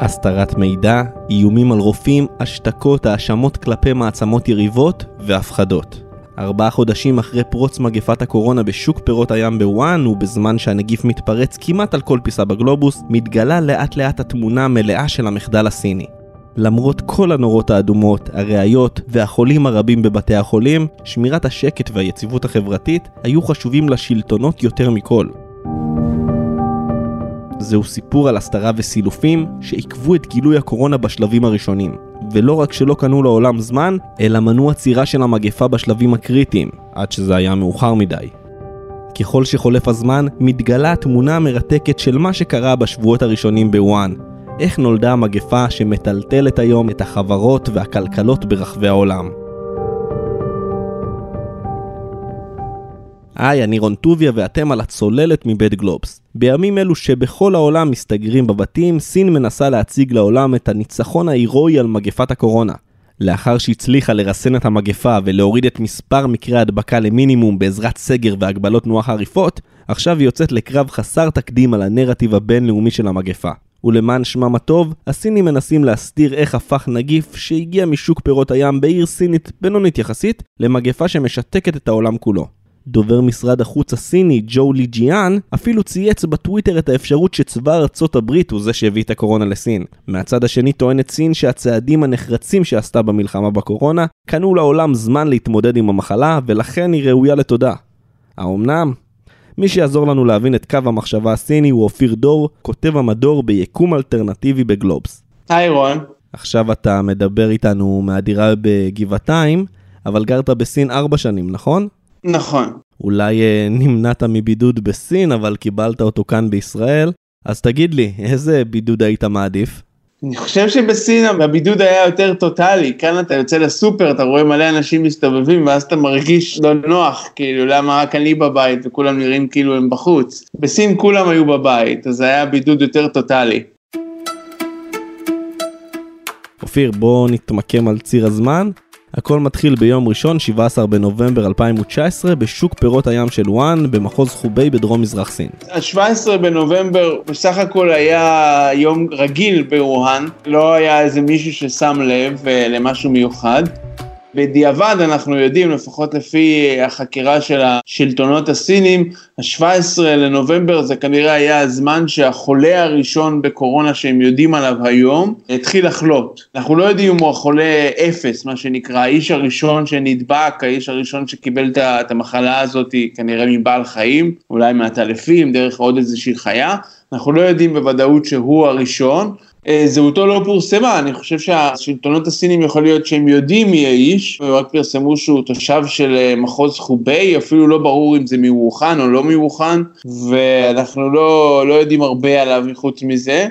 הסתרת מידע, איומים על רופאים, השתקות, האשמות כלפי מעצמות יריבות והפחדות. ארבעה חודשים אחרי פרוץ מגפת הקורונה בשוק פירות הים בוואן, ובזמן שהנגיף מתפרץ כמעט על כל פיסה בגלובוס, מתגלה לאט לאט התמונה המלאה של המחדל הסיני. למרות כל הנורות האדומות, הראיות והחולים הרבים בבתי החולים, שמירת השקט והיציבות החברתית היו חשובים לשלטונות יותר מכל. זהו סיפור על הסתרה וסילופים שעיכבו את גילוי הקורונה בשלבים הראשונים. ולא רק שלא קנו לעולם זמן, אלא מנעו עצירה של המגפה בשלבים הקריטיים, עד שזה היה מאוחר מדי. ככל שחולף הזמן, מתגלה התמונה המרתקת של מה שקרה בשבועות הראשונים בוואן. איך נולדה המגפה שמטלטלת היום את החברות והכלכלות ברחבי העולם. היי, אני רון טוביה ואתם על הצוללת מבית גלובס. בימים אלו שבכל העולם מסתגרים בבתים, סין מנסה להציג לעולם את הניצחון ההירואי על מגפת הקורונה. לאחר שהצליחה לרסן את המגפה ולהוריד את מספר מקרי ההדבקה למינימום בעזרת סגר והגבלות תנועה חריפות, עכשיו היא יוצאת לקרב חסר תקדים על הנרטיב הבינלאומי של המגפה. ולמען שמם הטוב, הסינים מנסים להסתיר איך הפך נגיף שהגיע משוק פירות הים בעיר סינית בינונית יחסית, למגפה שמשתקת את העולם כולו. דובר משרד החוץ הסיני, ג'ו לי ג'יאן, אפילו צייץ בטוויטר את האפשרות שצבא ארצות הברית הוא זה שהביא את הקורונה לסין. מהצד השני טוענת סין שהצעדים הנחרצים שעשתה במלחמה בקורונה, קנו לעולם זמן להתמודד עם המחלה, ולכן היא ראויה לתודה. האומנם? מי שיעזור לנו להבין את קו המחשבה הסיני הוא אופיר דור, כותב המדור ביקום אלטרנטיבי בגלובס. היי רון. עכשיו אתה מדבר איתנו מהדירה בגבעתיים, אבל גרת בסין ארבע שנים, נכון? נכון. אולי אה, נמנעת מבידוד בסין, אבל קיבלת אותו כאן בישראל. אז תגיד לי, איזה בידוד היית מעדיף? אני חושב שבסין הבידוד היה יותר טוטאלי, כאן אתה יוצא לסופר, אתה רואה מלא אנשים מסתובבים ואז אתה מרגיש לא נוח, כאילו למה רק אני בבית וכולם נראים כאילו הם בחוץ. בסין כולם היו בבית, אז היה בידוד יותר טוטאלי. אופיר, בוא נתמקם על ציר הזמן. הכל מתחיל ביום ראשון, 17 בנובמבר 2019, בשוק פירות הים של וואן, במחוז חובי בדרום מזרח סין. ה-17 בנובמבר בסך הכל היה יום רגיל בווהאן, לא היה איזה מישהו ששם לב uh, למשהו מיוחד. בדיעבד אנחנו יודעים, לפחות לפי החקירה של השלטונות הסינים, ה-17 לנובמבר זה כנראה היה הזמן שהחולה הראשון בקורונה שהם יודעים עליו היום, התחיל לחלות. אנחנו לא יודעים אם הוא החולה אפס, מה שנקרא, האיש הראשון שנדבק, האיש הראשון שקיבל את המחלה הזאת כנראה מבעל חיים, אולי מהטלפים, דרך עוד איזושהי חיה. אנחנו לא יודעים בוודאות שהוא הראשון, זהותו לא פורסמה, אני חושב שהשלטונות הסינים יכול להיות שהם יודעים מי האיש, הם רק פרסמו שהוא תושב של אה, מחוז חוביי, אפילו לא ברור אם זה מווחן או לא מווחן, ואנחנו לא, לא יודעים הרבה עליו מחוץ מזה,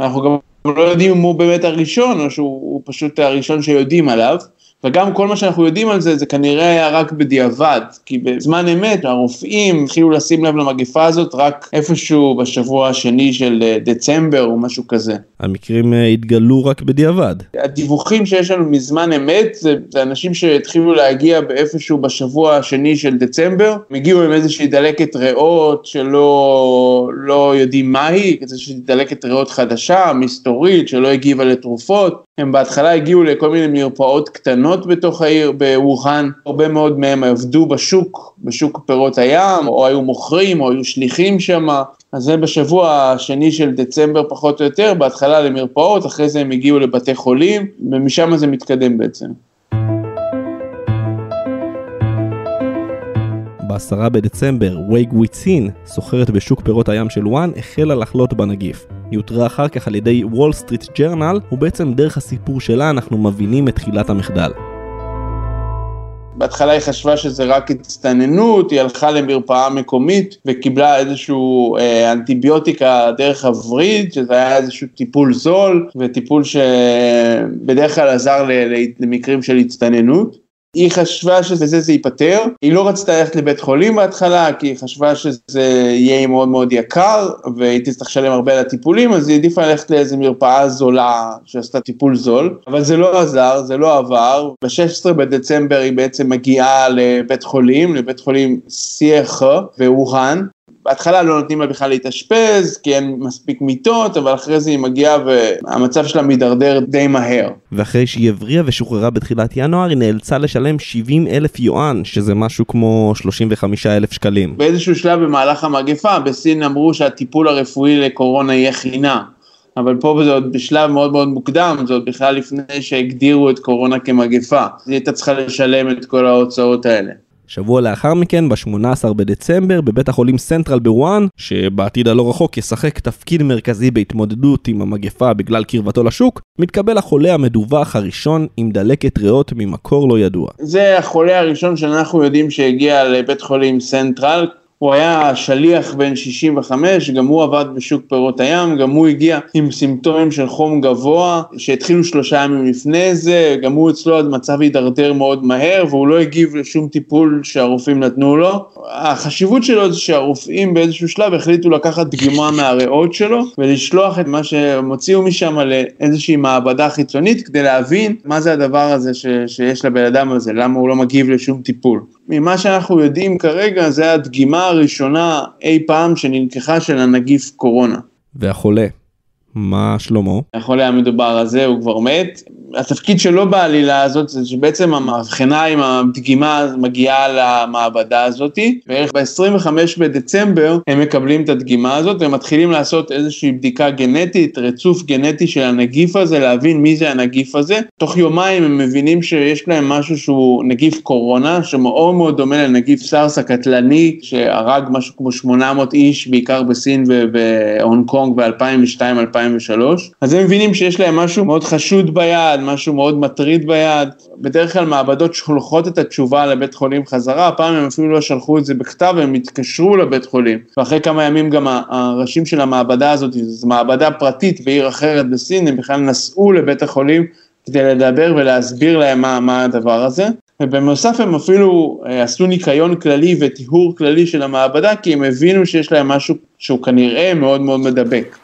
אנחנו גם לא יודעים אם הוא באמת הראשון, או שהוא פשוט הראשון שיודעים עליו. וגם כל מה שאנחנו יודעים על זה, זה כנראה היה רק בדיעבד, כי בזמן אמת הרופאים התחילו לשים לב למגפה הזאת רק איפשהו בשבוע השני של אה, דצמבר או משהו כזה. המקרים אה, התגלו רק בדיעבד. הדיווחים שיש לנו מזמן אמת, זה, זה אנשים שהתחילו להגיע באיפשהו בשבוע השני של דצמבר, הם הגיעו עם איזושהי דלקת ריאות שלא לא יודעים מהי, איזושהי דלקת ריאות חדשה, מסתורית, שלא הגיבה לתרופות, הם בהתחלה הגיעו לכל מיני מרפאות קטנות בתוך העיר בווחאן, הרבה מאוד מהם עבדו בשוק, בשוק פירות הים, או היו מוכרים, או היו שליחים שם, אז זה בשבוע השני של דצמבר פחות או יותר, בהתחלה למרפאות, אחרי זה הם הגיעו לבתי חולים, ומשם זה מתקדם בעצם. ב-10 בדצמבר, וויי גוויצין, סוחרת בשוק פירות הים של ווהאן, החלה לחלות בנגיף. היא אותרה אחר כך על ידי וול סטריט ג'רנל, ובעצם דרך הסיפור שלה אנחנו מבינים את תחילת המחדל. בהתחלה היא חשבה שזה רק הצטננות, היא הלכה למרפאה מקומית וקיבלה איזשהו אה, אנטיביוטיקה דרך הווריד, שזה היה איזשהו טיפול זול, וטיפול שבדרך כלל עזר למקרים של הצטננות. היא חשבה שבזה זה ייפתר, היא לא רצתה ללכת לבית חולים בהתחלה, כי היא חשבה שזה יהיה מאוד מאוד יקר, והיא תצטרך לשלם הרבה על הטיפולים, אז היא העדיפה ללכת לאיזה מרפאה זולה שעשתה טיפול זול, אבל זה לא עזר, זה לא עבר. ב-16 בדצמבר היא בעצם מגיעה לבית חולים, לבית חולים סייחה בווהאן, בהתחלה לא נותנים לה בכלל להתאשפז, כי אין מספיק מיטות, אבל אחרי זה היא מגיעה והמצב שלה מידרדר די מהר. ואחרי שהיא הבריאה ושוחררה בתחילת ינואר, היא נאלצה לשלם 70 אלף יואן, שזה משהו כמו 35 אלף שקלים. באיזשהו שלב במהלך המגפה, בסין אמרו שהטיפול הרפואי לקורונה יהיה חינם. אבל פה זה עוד בשלב מאוד מאוד מוקדם, זה עוד בכלל לפני שהגדירו את קורונה כמגפה. היא הייתה צריכה לשלם את כל ההוצאות האלה. שבוע לאחר מכן, ב-18 בדצמבר, בבית החולים סנטרל בווהאן, שבעתיד הלא רחוק ישחק תפקיד מרכזי בהתמודדות עם המגפה בגלל קרבתו לשוק, מתקבל החולה המדווח הראשון עם דלקת ריאות ממקור לא ידוע. זה החולה הראשון שאנחנו יודעים שהגיע לבית חולים סנטרל, הוא היה שליח בן 65, גם הוא עבד בשוק פירות הים, גם הוא הגיע עם סימפטומים של חום גבוה, שהתחילו שלושה ימים לפני זה, גם הוא אצלו המצב הידרדר מאוד מהר, והוא לא הגיב לשום טיפול שהרופאים נתנו לו. החשיבות שלו זה שהרופאים באיזשהו שלב החליטו לקחת דגימה מהריאות שלו, ולשלוח את מה שהם הוציאו משם לאיזושהי מעבדה חיצונית, כדי להבין מה זה הדבר הזה ש- שיש לבן אדם הזה, למה הוא לא מגיב לשום טיפול. ממה שאנחנו יודעים כרגע זה הדגימה הראשונה אי פעם שנלקחה של הנגיף קורונה. והחולה, מה שלמה? החולה המדובר הזה הוא כבר מת. התפקיד שלו בעלילה הזאת זה שבעצם המבחנה עם הדגימה מגיעה למעבדה הזאתי, בערך ב-25 בדצמבר הם מקבלים את הדגימה הזאת ומתחילים לעשות איזושהי בדיקה גנטית, רצוף גנטי של הנגיף הזה, להבין מי זה הנגיף הזה. תוך יומיים הם מבינים שיש להם משהו שהוא נגיף קורונה, שמאוד מאוד דומה לנגיף סארס הקטלני, שהרג משהו כמו 800 איש, בעיקר בסין ובהונג קונג ב-2002-2003. אז הם מבינים שיש להם משהו מאוד חשוד ביד, משהו מאוד מטריד ביד. בדרך כלל מעבדות שולחות את התשובה לבית חולים חזרה, הפעם הם אפילו לא שלחו את זה בכתב, הם התקשרו לבית חולים. ואחרי כמה ימים גם הראשים של המעבדה הזאת, זו מעבדה פרטית בעיר אחרת בסין, הם בכלל נסעו לבית החולים כדי לדבר ולהסביר להם מה, מה הדבר הזה. ובנוסף הם אפילו עשו ניקיון כללי וטיהור כללי של המעבדה, כי הם הבינו שיש להם משהו שהוא כנראה מאוד מאוד מדבק.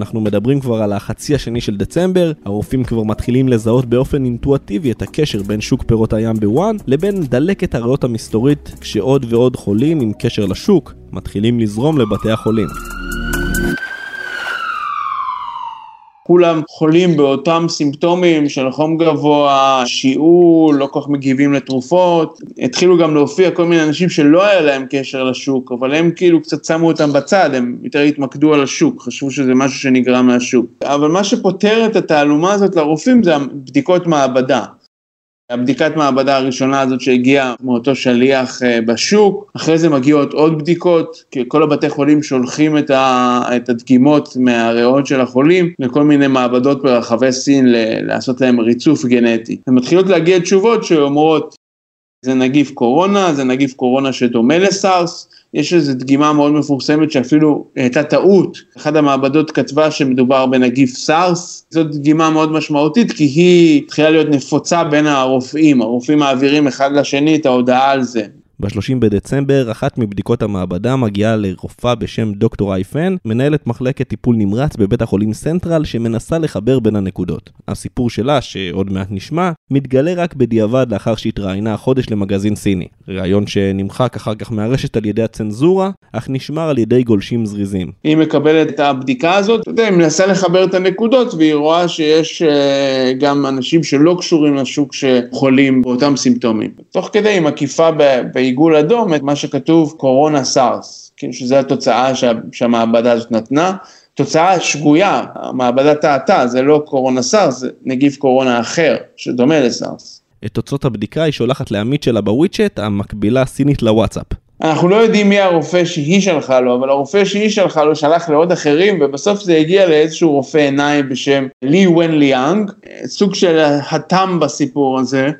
אנחנו מדברים כבר על החצי השני של דצמבר, הרופאים כבר מתחילים לזהות באופן אינטואטיבי את הקשר בין שוק פירות הים בוואן לבין דלקת הריאות המסתורית, כשעוד ועוד חולים עם קשר לשוק מתחילים לזרום לבתי החולים. כולם חולים באותם סימפטומים של חום גבוה, שיעול, לא כל כך מגיבים לתרופות. התחילו גם להופיע כל מיני אנשים שלא היה להם קשר לשוק, אבל הם כאילו קצת שמו אותם בצד, הם יותר התמקדו על השוק, חשבו שזה משהו שנגרם מהשוק. אבל מה שפותר את התעלומה הזאת לרופאים זה בדיקות מעבדה. הבדיקת מעבדה הראשונה הזאת שהגיעה מאותו שליח בשוק, אחרי זה מגיעות עוד בדיקות, כי כל הבתי חולים שולחים את, ה, את הדגימות מהריאות של החולים לכל מיני מעבדות ברחבי סין לעשות להם ריצוף גנטי. ומתחילות להגיע תשובות שאומרות, זה נגיף קורונה, זה נגיף קורונה שדומה לסארס, יש איזו דגימה מאוד מפורסמת שאפילו הייתה טעות, אחת המעבדות כתבה שמדובר בנגיף סארס, זאת דגימה מאוד משמעותית כי היא התחילה להיות נפוצה בין הרופאים, הרופאים מעבירים אחד לשני את ההודעה על זה. ב-30 בדצמבר, אחת מבדיקות המעבדה מגיעה לרופאה בשם דוקטור איי פן, מנהלת מחלקת טיפול נמרץ בבית החולים סנטרל, שמנסה לחבר בין הנקודות. הסיפור שלה, שעוד מעט נשמע, מתגלה רק בדיעבד לאחר שהתראיינה החודש למגזין סיני. ראיון שנמחק אחר כך מהרשת על ידי הצנזורה, אך נשמר על ידי גולשים זריזים. היא מקבלת את הבדיקה הזאת, אתה יודע, היא מנסה לחבר את הנקודות, והיא רואה שיש אה, גם אנשים שלא קשורים לשוק שחולים באותם סימפטומים. תוך כדי היא מקיפה ב... בעיגול אדום את מה שכתוב קורונה סארס, כאילו שזו התוצאה שה, שהמעבדה הזאת נתנה, תוצאה שגויה, המעבדה טעתה, זה לא קורונה סארס, זה נגיף קורונה אחר שדומה לסארס. את תוצאות הבדיקה היא שולחת לעמית שלה בוויצ'אט, המקבילה הסינית לוואטסאפ. אנחנו לא יודעים מי הרופא שהיא שלחה לו, אבל הרופא שהיא שלחה לו שלח לעוד אחרים, ובסוף זה הגיע לאיזשהו רופא עיניים בשם לי ון ליאנג, סוג של התם בסיפור הזה.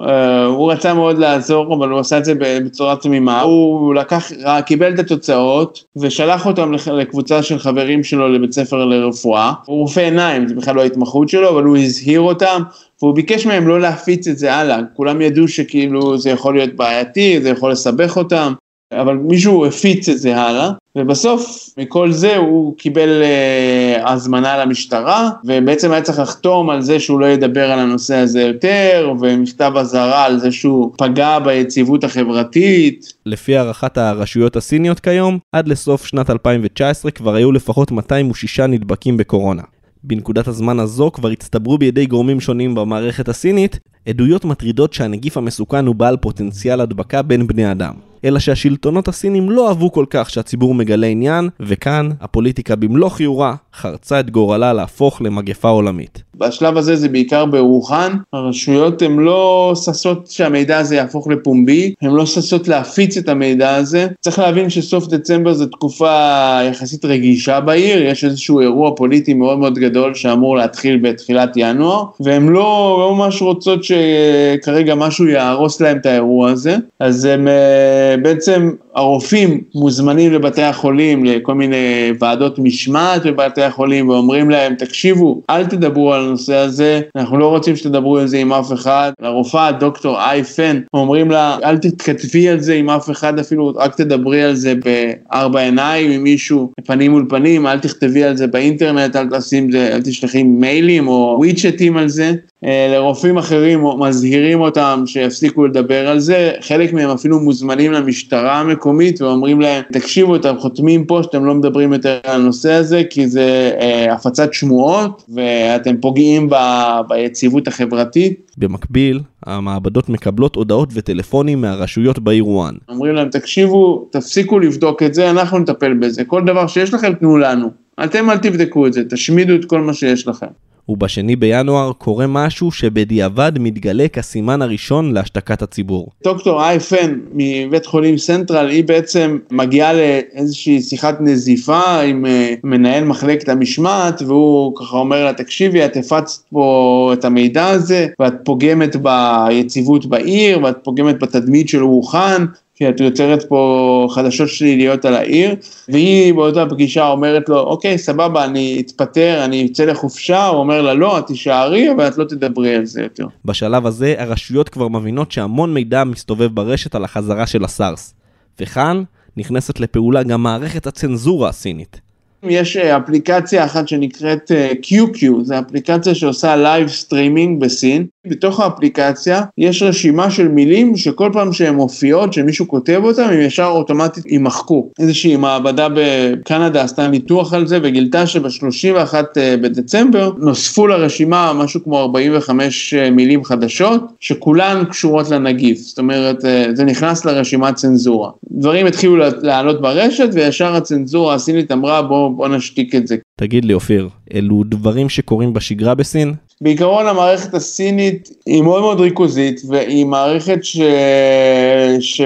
Uh, הוא רצה מאוד לעזור, אבל הוא עשה את זה בצורה תמימה. הוא לקח, קיבל את התוצאות ושלח אותם לקבוצה של חברים שלו לבית ספר לרפואה. הוא רופא עיניים, זה בכלל לא ההתמחות שלו, אבל הוא הזהיר אותם, והוא ביקש מהם לא להפיץ את זה הלאה. כולם ידעו שכאילו זה יכול להיות בעייתי, זה יכול לסבך אותם. אבל מישהו הפיץ את זה הלאה, ובסוף מכל זה הוא קיבל אה, הזמנה למשטרה, ובעצם היה צריך לחתום על זה שהוא לא ידבר על הנושא הזה יותר, ומכתב אזהרה על זה שהוא פגע ביציבות החברתית. לפי הערכת הרשויות הסיניות כיום, עד לסוף שנת 2019 כבר היו לפחות 206 נדבקים בקורונה. בנקודת הזמן הזו כבר הצטברו בידי גורמים שונים במערכת הסינית עדויות מטרידות שהנגיף המסוכן הוא בעל פוטנציאל הדבקה בין בני אדם. אלא שהשלטונות הסינים לא אהבו כל כך שהציבור מגלה עניין, וכאן הפוליטיקה במלוא חיורה חרצה את גורלה להפוך למגפה עולמית. בשלב הזה זה בעיקר ברוחן, הרשויות הן לא ששות שהמידע הזה יהפוך לפומבי, הן לא ששות להפיץ את המידע הזה. צריך להבין שסוף דצמבר זו תקופה יחסית רגישה בעיר, יש איזשהו אירוע פוליטי מאוד מאוד גדול שאמור להתחיל בתחילת ינואר, והן לא, לא ממש רוצות שכרגע משהו יהרוס להם את האירוע הזה, אז אה, בעצם הרופאים מוזמנים לבתי החולים לכל מיני ועדות משמעת בבתי החולים ואומרים להם תקשיבו אל תדברו על הנושא הזה אנחנו לא רוצים שתדברו על זה עם אף אחד. לרופאה דוקטור איי פן אומרים לה אל תתכתבי על זה עם אף אחד אפילו רק תדברי על זה בארבע עיניים עם מישהו פנים מול פנים אל תכתבי על זה באינטרנט אל זה אל תשלחי מיילים או וויצ'טים על זה לרופאים אחרים מזהירים אותם שיפסיקו לדבר על זה, חלק מהם אפילו מוזמנים למשטרה המקומית ואומרים להם, תקשיבו, אתם חותמים פה שאתם לא מדברים יותר על הנושא הזה, כי זה אה, הפצת שמועות ואתם פוגעים ב, ביציבות החברתית. במקביל, המעבדות מקבלות הודעות וטלפונים מהרשויות בעיר וואן. אומרים להם, תקשיבו, תפסיקו לבדוק את זה, אנחנו נטפל בזה, כל דבר שיש לכם תנו לנו. אתם אל תבדקו את זה, תשמידו את כל מה שיש לכם. ובשני בינואר קורה משהו שבדיעבד מתגלה כסימן הראשון להשתקת הציבור. דוקטור אייפן מבית חולים סנטרל, היא בעצם מגיעה לאיזושהי שיחת נזיפה עם אה, מנהל מחלקת המשמעת, והוא ככה אומר לה, תקשיבי, את הפצת פה את המידע הזה, ואת פוגמת ביציבות בעיר, ואת פוגמת בתדמית של רוחן, כי את יוצרת פה חדשות שליליות על העיר, והיא באותה פגישה אומרת לו, אוקיי, סבבה, אני אתפטר, אני אצא לחופשה, הוא אומר לה, לא, את תישארי, אבל את לא תדברי על זה יותר. בשלב הזה, הרשויות כבר מבינות שהמון מידע מסתובב ברשת על החזרה של הסארס. וכאן נכנסת לפעולה גם מערכת הצנזורה הסינית. יש אה, אפליקציה אחת שנקראת QQ, אה, זו אפליקציה שעושה live streaming בסין. בתוך האפליקציה יש רשימה של מילים שכל פעם שהן מופיעות, שמישהו כותב אותן, הם ישר אוטומטית יימחקו. איזושהי מעבדה בקנדה עשתה ניתוח על זה וגילתה שב-31 אה, בדצמבר נוספו לרשימה משהו כמו 45 מילים חדשות, שכולן קשורות לנגיף. זאת אומרת, זה נכנס לרשימת צנזורה. דברים התחילו לעלות ברשת וישר הצנזורה הסינית אמרה בואו בוא נשתיק את זה. תגיד לי אופיר, אלו דברים שקורים בשגרה בסין? בעיקרון המערכת הסינית היא מאוד מאוד ריכוזית והיא מערכת ש... ש...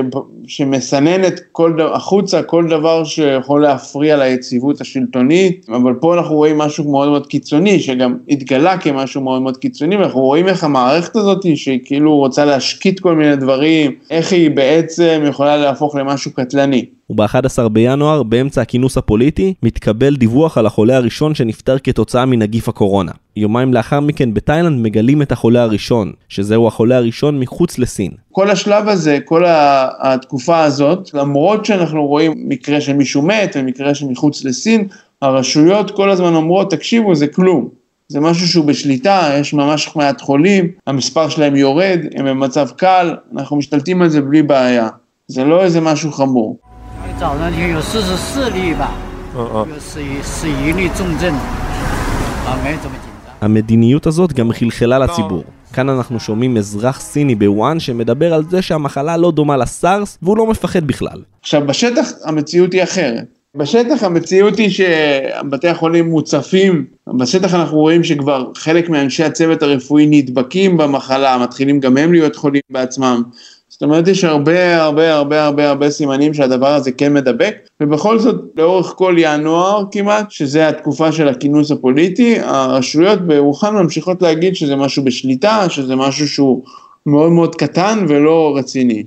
שמסננת כל ד... החוצה כל דבר שיכול להפריע ליציבות השלטונית, אבל פה אנחנו רואים משהו מאוד מאוד קיצוני שגם התגלה כמשהו מאוד מאוד קיצוני ואנחנו רואים איך המערכת הזאת שהיא כאילו רוצה להשקיט כל מיני דברים, איך היא בעצם יכולה להפוך למשהו קטלני. וב-11 בינואר, באמצע הכינוס הפוליטי, מתקבל דיווח על החולה הראשון שנפטר כתוצאה מנגיף הקורונה. יומיים לאחר מכן בתאילנד מגלים את החולה הראשון, שזהו החולה הראשון מחוץ לסין. כל השלב הזה, כל התקופה הזאת, למרות שאנחנו רואים מקרה שמישהו מת ומקרה שמחוץ לסין, הרשויות כל הזמן אומרות, תקשיבו, זה כלום. זה משהו שהוא בשליטה, יש ממש מעט חולים, המספר שלהם יורד, הם במצב קל, אנחנו משתלטים על זה בלי בעיה. זה לא איזה משהו חמור. אה, אה. המדיניות הזאת גם חלחלה לציבור. כאן אנחנו שומעים אזרח סיני בוואן שמדבר על זה שהמחלה לא דומה לסארס והוא לא מפחד בכלל. עכשיו בשטח המציאות היא אחרת. בשטח המציאות היא שבתי החולים מוצפים, בשטח אנחנו רואים שכבר חלק מאנשי הצוות הרפואי נדבקים במחלה, מתחילים גם הם להיות חולים בעצמם. זאת אומרת, יש הרבה הרבה הרבה הרבה הרבה סימנים שהדבר הזה כן מדבק, ובכל זאת, לאורך כל ינואר כמעט, שזה התקופה של הכינוס הפוליטי, הרשויות ברוחן ממשיכות להגיד שזה משהו בשליטה, שזה משהו שהוא מאוד מאוד קטן ולא רציני.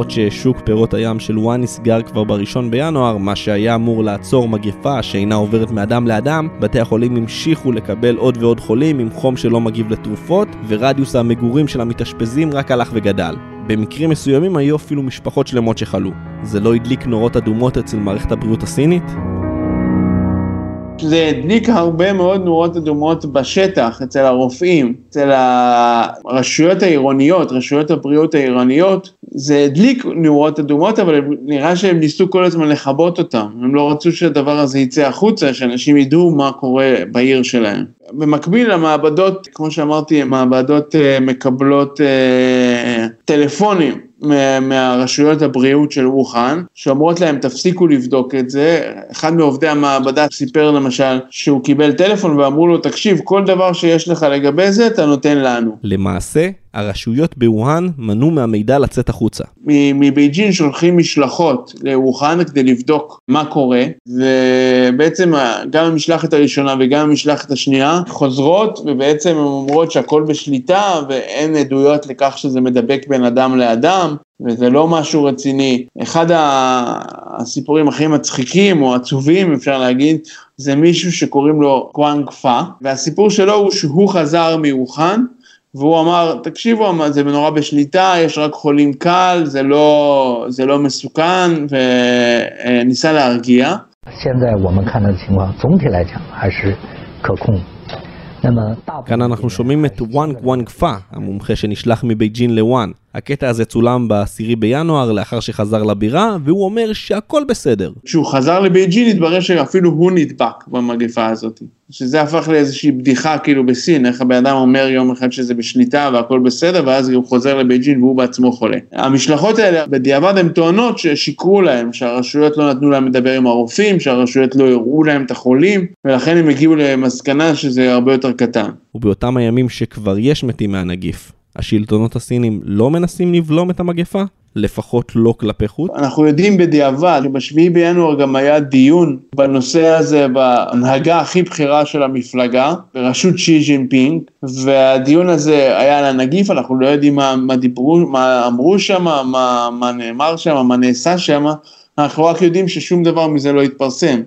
למרות ששוק פירות הים של וואן נסגר כבר בראשון בינואר, מה שהיה אמור לעצור מגפה שאינה עוברת מאדם לאדם, בתי החולים המשיכו לקבל עוד ועוד חולים עם חום שלא מגיב לתרופות, ורדיוס המגורים של המתאשפזים רק הלך וגדל. במקרים מסוימים היו אפילו משפחות שלמות שחלו. זה לא הדליק נורות אדומות אצל מערכת הבריאות הסינית? זה הדליק הרבה מאוד נורות אדומות בשטח, אצל הרופאים, אצל הרשויות העירוניות, רשויות הבריאות העירוניות, זה הדליק נורות אדומות, אבל נראה שהם ניסו כל הזמן לכבות אותם, הם לא רצו שהדבר הזה יצא החוצה, שאנשים ידעו מה קורה בעיר שלהם. במקביל המעבדות, כמו שאמרתי, המעבדות אה, מקבלות אה, טלפונים מהרשויות הבריאות של ווחן, שאומרות להם תפסיקו לבדוק את זה. אחד מעובדי המעבדה סיפר למשל שהוא קיבל טלפון ואמרו לו תקשיב כל דבר שיש לך לגבי זה אתה נותן לנו. למעשה הרשויות בווהאן מנעו מהמידע לצאת החוצה. מבייג'ין שולחים משלחות לווהאן כדי לבדוק מה קורה, ובעצם גם המשלחת הראשונה וגם המשלחת השנייה חוזרות, ובעצם הן אומרות שהכל בשליטה ואין עדויות לכך שזה מדבק בין אדם לאדם, וזה לא משהו רציני. אחד הסיפורים הכי מצחיקים או עצובים אפשר להגיד, זה מישהו שקוראים לו קוואנג פא, והסיפור שלו הוא שהוא חזר מווחאן, והוא אמר, תקשיבו, זה נורא בשליטה, יש רק חולים קל, זה לא, זה לא מסוכן, וניסה להרגיע. 现在我们看到的情况，总体来讲还是可控。כאן אנחנו שומעים את וואנג וואנג פא, המומחה שנשלח מבייג'ין לוואן. הקטע הזה צולם ב-10 בינואר לאחר שחזר לבירה, והוא אומר שהכל בסדר. כשהוא חזר לבייג'ין התברר שאפילו הוא נדבק במגפה הזאת. שזה הפך לאיזושהי בדיחה כאילו בסין, איך הבן אדם אומר יום אחד שזה בשליטה והכל בסדר, ואז הוא חוזר לבייג'ין והוא בעצמו חולה. המשלחות האלה בדיעבד הן טוענות ששיקרו להם, שהרשויות לא נתנו להם לדבר עם הרופאים, שהרשויות לא הראו להם את החולים, ולכן הם הגיעו למסקנה שזה הרבה יותר קטן. ובאותם הימים שכבר יש מתים מהנגיף, השלטונות הסינים לא מנסים לבלום את המגפה? לפחות לא כלפי חוץ? אנחנו יודעים בדיעבד, שבשביעי בינואר גם היה דיון בנושא הזה בהנהגה הכי בכירה של המפלגה, בראשות שי ג'ינפינג, והדיון הזה היה על הנגיף, אנחנו לא יודעים מה, מה דיברו, מה אמרו שם, מה, מה נאמר שם, מה נעשה שם, אנחנו רק יודעים ששום דבר מזה לא התפרסם.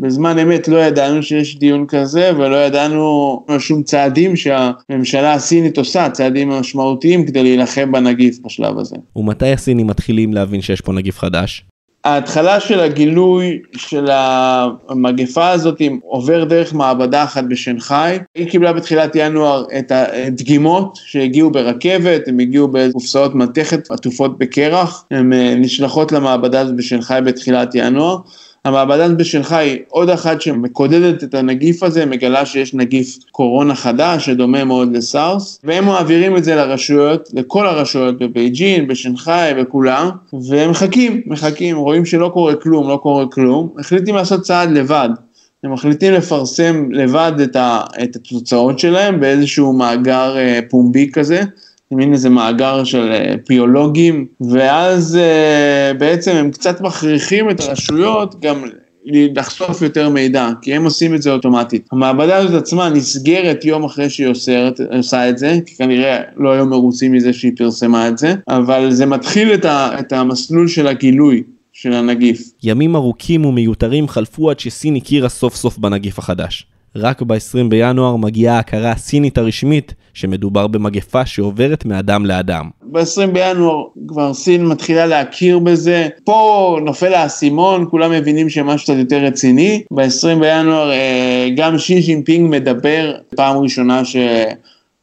בזמן אמת לא ידענו שיש דיון כזה ולא ידענו שום צעדים שהממשלה הסינית עושה, צעדים משמעותיים כדי להילחם בנגיף בשלב הזה. ומתי הסינים מתחילים להבין שיש פה נגיף חדש? ההתחלה של הגילוי של המגפה הזאת עובר דרך מעבדה אחת בשנגחאי. היא קיבלה בתחילת ינואר את הדגימות שהגיעו ברכבת, הם הגיעו בקופסאות מתכת עטופות בקרח, הן אה, נשלחות למעבדה הזאת בשנגחאי בתחילת ינואר. המעבדה בשנגחאי עוד אחת שמקודדת את הנגיף הזה, מגלה שיש נגיף קורונה חדש שדומה מאוד לסארס, והם מעבירים את זה לרשויות, לכל הרשויות בבייג'ין, בשנגחאי, בכולם, והם מחכים, מחכים, רואים שלא קורה כלום, לא קורה כלום, מחליטים לעשות צעד לבד. הם מחליטים לפרסם לבד את, ה, את התוצאות שלהם באיזשהו מאגר אה, פומבי כזה, מין איזה מאגר של אה, פיולוגים, ואז אה, בעצם הם קצת מכריחים את הרשויות גם לחשוף יותר מידע, כי הם עושים את זה אוטומטית. המעבדה הזאת עצמה נסגרת יום אחרי שהיא אוסרת, עושה את זה, כי כנראה לא היו מרוצים מזה שהיא פרסמה את זה, אבל זה מתחיל את, ה, את המסלול של הגילוי. של הנגיף. ימים ארוכים ומיותרים חלפו עד שסין הכירה סוף סוף בנגיף החדש. רק ב-20 בינואר מגיעה ההכרה הסינית הרשמית שמדובר במגפה שעוברת מאדם לאדם. ב-20 בינואר כבר סין מתחילה להכיר בזה, פה נופל האסימון, כולם מבינים שמשהו קצת יותר רציני. ב-20 בינואר אה, גם שי ג'ינפינג מדבר, פעם ראשונה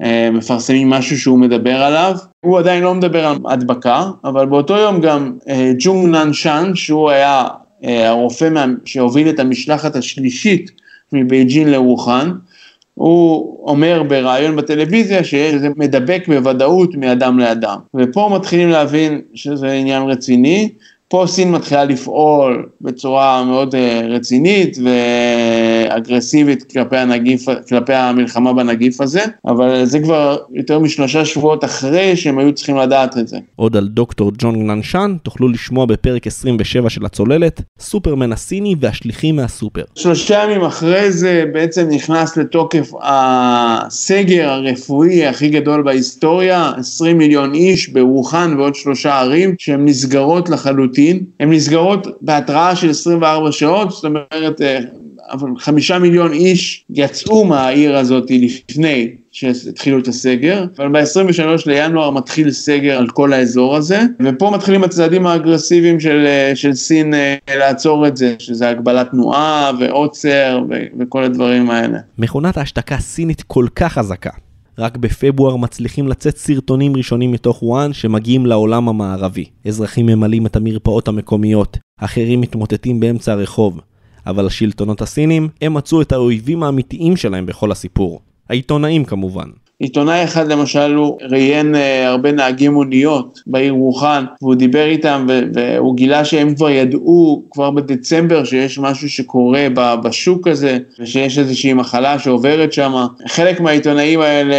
שמפרסמים משהו שהוא מדבר עליו. הוא עדיין לא מדבר על הדבקה, אבל באותו יום גם אה, ג'ונג נאן שאן, שהוא היה אה, הרופא שהוביל את המשלחת השלישית מבייג'ין לרוחן, הוא אומר בריאיון בטלוויזיה שזה מדבק בוודאות מאדם לאדם. ופה מתחילים להבין שזה עניין רציני, פה סין מתחילה לפעול בצורה מאוד אה, רצינית ואגרסיבית כלפי הנגיף, כלפי המלחמה בנגיף הזה, אבל זה כבר יותר משלושה שבועות אחרי שהם היו צריכים לדעת את זה. עוד על דוקטור ג'ון ננשן תוכלו לשמוע בפרק 27 של הצוללת, סופרמן הסיני והשליחים מהסופר. שלושה ימים אחרי זה בעצם נכנס לתוקף הסגר הרפואי הכי גדול בהיסטוריה, 20 מיליון איש בווחאן ועוד שלושה ערים שהן נסגרות לחלוטין. לחלוטין, הן נסגרות בהתראה של 24 שעות, זאת אומרת, אה, חמישה מיליון איש יצאו מהעיר הזאת לפני שהתחילו את הסגר, אבל ב-23 לינואר מתחיל סגר על כל האזור הזה, ופה מתחילים הצעדים האגרסיביים של, אה, של סין אה, לעצור את זה, שזה הגבלת תנועה ועוצר וכל הדברים האלה. מכונת ההשתקה הסינית כל כך חזקה, רק בפברואר מצליחים לצאת סרטונים ראשונים מתוך וואן שמגיעים לעולם המערבי. אזרחים ממלאים את המרפאות המקומיות, אחרים מתמוטטים באמצע הרחוב. אבל השלטונות הסינים, הם מצאו את האויבים האמיתיים שלהם בכל הסיפור. העיתונאים כמובן. עיתונאי אחד למשל הוא ראיין אה, הרבה נהגי מוניות בעיר ווחן והוא דיבר איתם והוא גילה שהם כבר ידעו כבר בדצמבר שיש משהו שקורה בשוק הזה ושיש איזושהי מחלה שעוברת שם. חלק מהעיתונאים האלה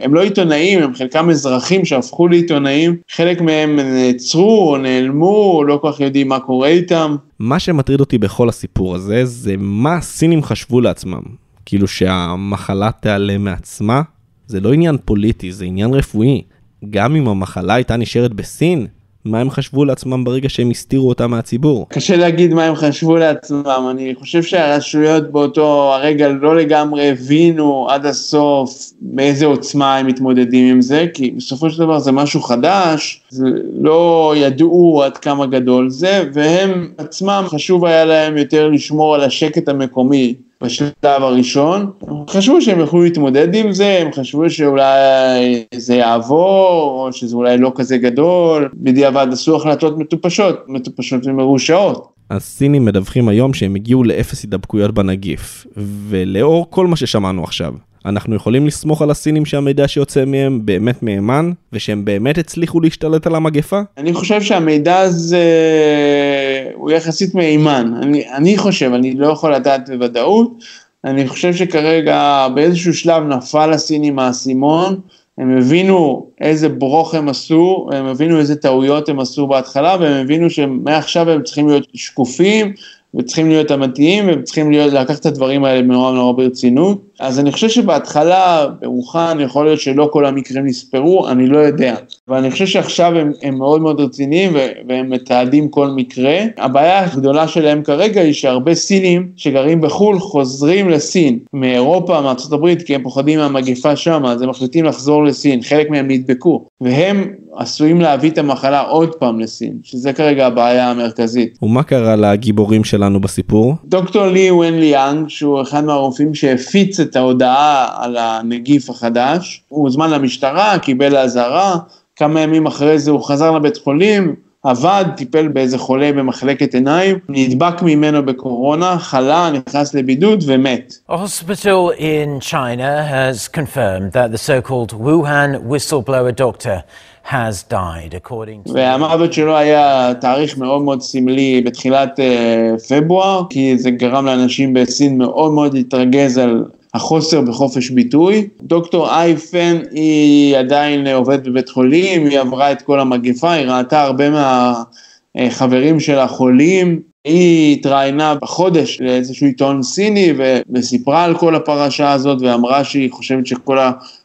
הם לא עיתונאים, הם חלקם אזרחים שהפכו לעיתונאים, חלק מהם נעצרו או נעלמו או לא כל כך יודעים מה קורה איתם. מה שמטריד אותי בכל הסיפור הזה זה מה הסינים חשבו לעצמם. כאילו שהמחלה תיעלם מעצמה, זה לא עניין פוליטי, זה עניין רפואי. גם אם המחלה הייתה נשארת בסין, מה הם חשבו לעצמם ברגע שהם הסתירו אותה מהציבור? קשה להגיד מה הם חשבו לעצמם, אני חושב שהרשויות באותו הרגע לא לגמרי הבינו עד הסוף באיזה עוצמה הם מתמודדים עם זה, כי בסופו של דבר זה משהו חדש, זה לא ידעו עד כמה גדול זה, והם עצמם חשוב היה להם יותר לשמור על השקט המקומי. בשלב הראשון, הם חשבו שהם יוכלו להתמודד עם זה, הם חשבו שאולי זה יעבור, או שזה אולי לא כזה גדול, בדיעבד עשו החלטות מטופשות, מטופשות ומרושעות. הסינים מדווחים היום שהם הגיעו לאפס הידבקויות בנגיף, ולאור כל מה ששמענו עכשיו, אנחנו יכולים לסמוך על הסינים שהמידע שיוצא מהם באמת מהימן, ושהם באמת הצליחו להשתלט על המגפה? אני חושב שהמידע הזה הוא יחסית מהימן. אני, אני חושב, אני לא יכול לדעת בוודאות, אני חושב שכרגע באיזשהו שלב נפל לסינים האסימון, הם הבינו איזה ברוך הם עשו, הם הבינו איזה טעויות הם עשו בהתחלה, והם הבינו שמעכשיו הם צריכים להיות שקופים, וצריכים להיות אמיתיים, והם צריכים להיות, לקחת את הדברים האלה נורא נורא ברצינות. אז אני חושב שבהתחלה, ברוחן, יכול להיות שלא כל המקרים נספרו, אני לא יודע. אבל אני חושב שעכשיו הם, הם מאוד מאוד רציניים והם מתעדים כל מקרה. הבעיה הגדולה שלהם כרגע היא שהרבה סינים שגרים בחו"ל חוזרים לסין, מאירופה, הברית, כי הם פוחדים מהמגפה שם, אז הם מחליטים לחזור לסין, חלק מהם נדבקו, והם עשויים להביא את המחלה עוד פעם לסין, שזה כרגע הבעיה המרכזית. ומה קרה לגיבורים שלנו בסיפור? דוקטור לי ון ליאנג, שהוא אחד מהרופאים שהפיץ את ההודעה על הנגיף החדש, הוא הוזמן למשטרה, קיבל אזהרה, כמה ימים אחרי זה הוא חזר לבית חולים, עבד, טיפל באיזה חולה במחלקת עיניים, נדבק ממנו בקורונה, חלה, נכנס לבידוד ומת. Hospital in China has confirmed that the so-called Wuhan whistleblower doctor has died, according to... והמוות שלו היה תאריך מאוד מאוד סמלי בתחילת uh, פברואר, כי זה גרם לאנשים בסין מאוד מאוד להתרגז על החוסר בחופש ביטוי. דוקטור אייפן היא עדיין עובדת בבית חולים, היא עברה את כל המגפה, היא ראתה הרבה מהחברים של החולים, היא התראיינה בחודש לאיזשהו עיתון סיני וסיפרה על כל הפרשה הזאת ואמרה שהיא חושבת שכל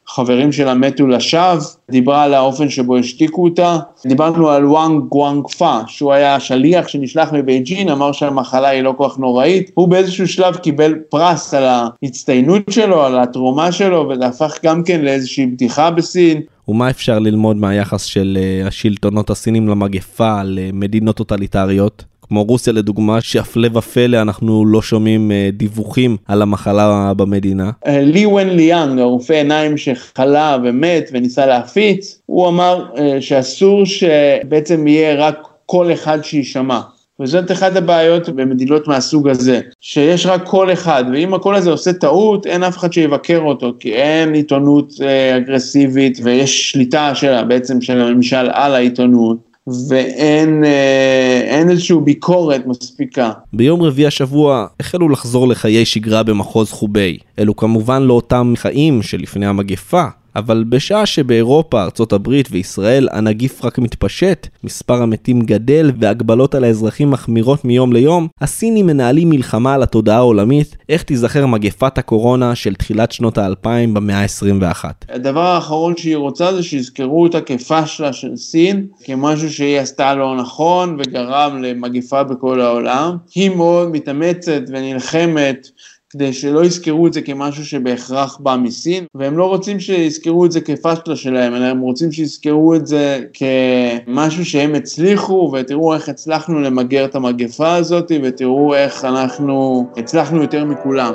החברים שלה מתו לשווא, דיברה על האופן שבו השתיקו אותה. דיברנו על וואנג גואנג פא, שהוא היה השליח שנשלח מבייג'ין, אמר שהמחלה היא לא כל כך נוראית. הוא באיזשהו שלב קיבל פרס על ההצטיינות שלו, על התרומה שלו, וזה הפך גם כן לאיזושהי בדיחה בסין. ומה אפשר ללמוד מהיחס של אה, השלטונות הסינים למגפה למדינות טוטליטריות? כמו רוסיה לדוגמה, שהפלא ופלא אנחנו לא שומעים אה, דיווחים על המחלה במדינה. אה, לי ון ליאנג, הרופא עיניים שחלה ומת וניסה להפיץ, הוא אמר אה, שאסור שבעצם יהיה רק קול אחד שיישמע. וזאת אחת הבעיות במדינות מהסוג הזה, שיש רק קול אחד, ואם הקול הזה עושה טעות, אין אף אחד שיבקר אותו, כי אין עיתונות אגרסיבית ויש שליטה שלה, בעצם של הממשל על העיתונות. ואין אה, איזושהי ביקורת מספיקה. ביום רביעי השבוע החלו לחזור לחיי שגרה במחוז חוביי. אלו כמובן לא אותם חיים שלפני המגפה, אבל בשעה שבאירופה, הברית וישראל הנגיף רק מתפשט, מספר המתים גדל והגבלות על האזרחים מחמירות מיום ליום, הסינים מנהלים מלחמה על התודעה העולמית איך תיזכר מגפת הקורונה של תחילת שנות האלפיים במאה ה-21. הדבר האחרון שהיא רוצה זה שיזכרו אותה כפשלה של סין, כמשהו שהיא עשתה לא נכון וגרם למגפה בכל העולם. היא מאוד מתאמצת ונלחמת כדי שלא יזכרו את זה כמשהו שבהכרח בא מסין, והם לא רוצים שיזכרו את זה כפשלה שלהם, אלא הם רוצים שיזכרו את זה כמשהו שהם הצליחו, ותראו איך הצלחנו למגר את המגפה הזאת, ותראו איך אנחנו הצלחנו יותר מכולם.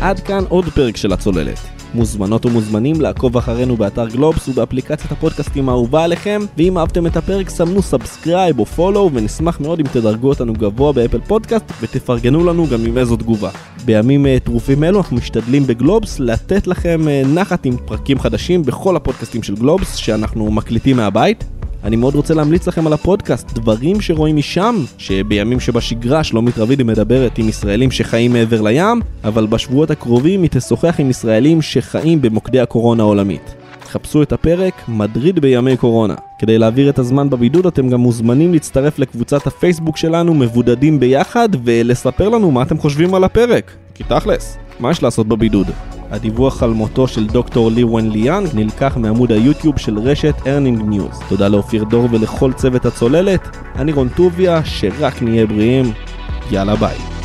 עד כאן עוד פרק של הצוללת. מוזמנות ומוזמנים לעקוב אחרינו באתר גלובס ובאפליקציית הפודקאסטים האהובה עליכם, ואם אהבתם את הפרק סמנו subscribe או follow, ונשמח מאוד אם תדרגו אותנו גבוה באפל פודקאסט ותפרגנו לנו גם עם איזו תגובה. בימים אה, טרופים אלו אנחנו משתדלים בגלובס לתת לכם אה, נחת עם פרקים חדשים בכל הפודקאסטים של גלובס שאנחנו מקליטים מהבית. אני מאוד רוצה להמליץ לכם על הפודקאסט, דברים שרואים משם, שבימים שבשגרה שלומית רבידי מדברת עם ישראלים שחיים מעבר לים, אבל בשבועות הקרובים היא תשוחח עם ישראלים שחיים במוקדי הקורונה העולמית. חפשו את הפרק מדריד בימי קורונה. כדי להעביר את הזמן בבידוד אתם גם מוזמנים להצטרף לקבוצת הפייסבוק שלנו מבודדים ביחד ולספר לנו מה אתם חושבים על הפרק. כי תכלס, מה יש לעשות בבידוד? הדיווח על מותו של דוקטור לי ון ליאנג נלקח מעמוד היוטיוב של רשת ארירנג ניוז. תודה לאופיר דור ולכל צוות הצוללת, אני רון טוביה, שרק נהיה בריאים, יאללה ביי.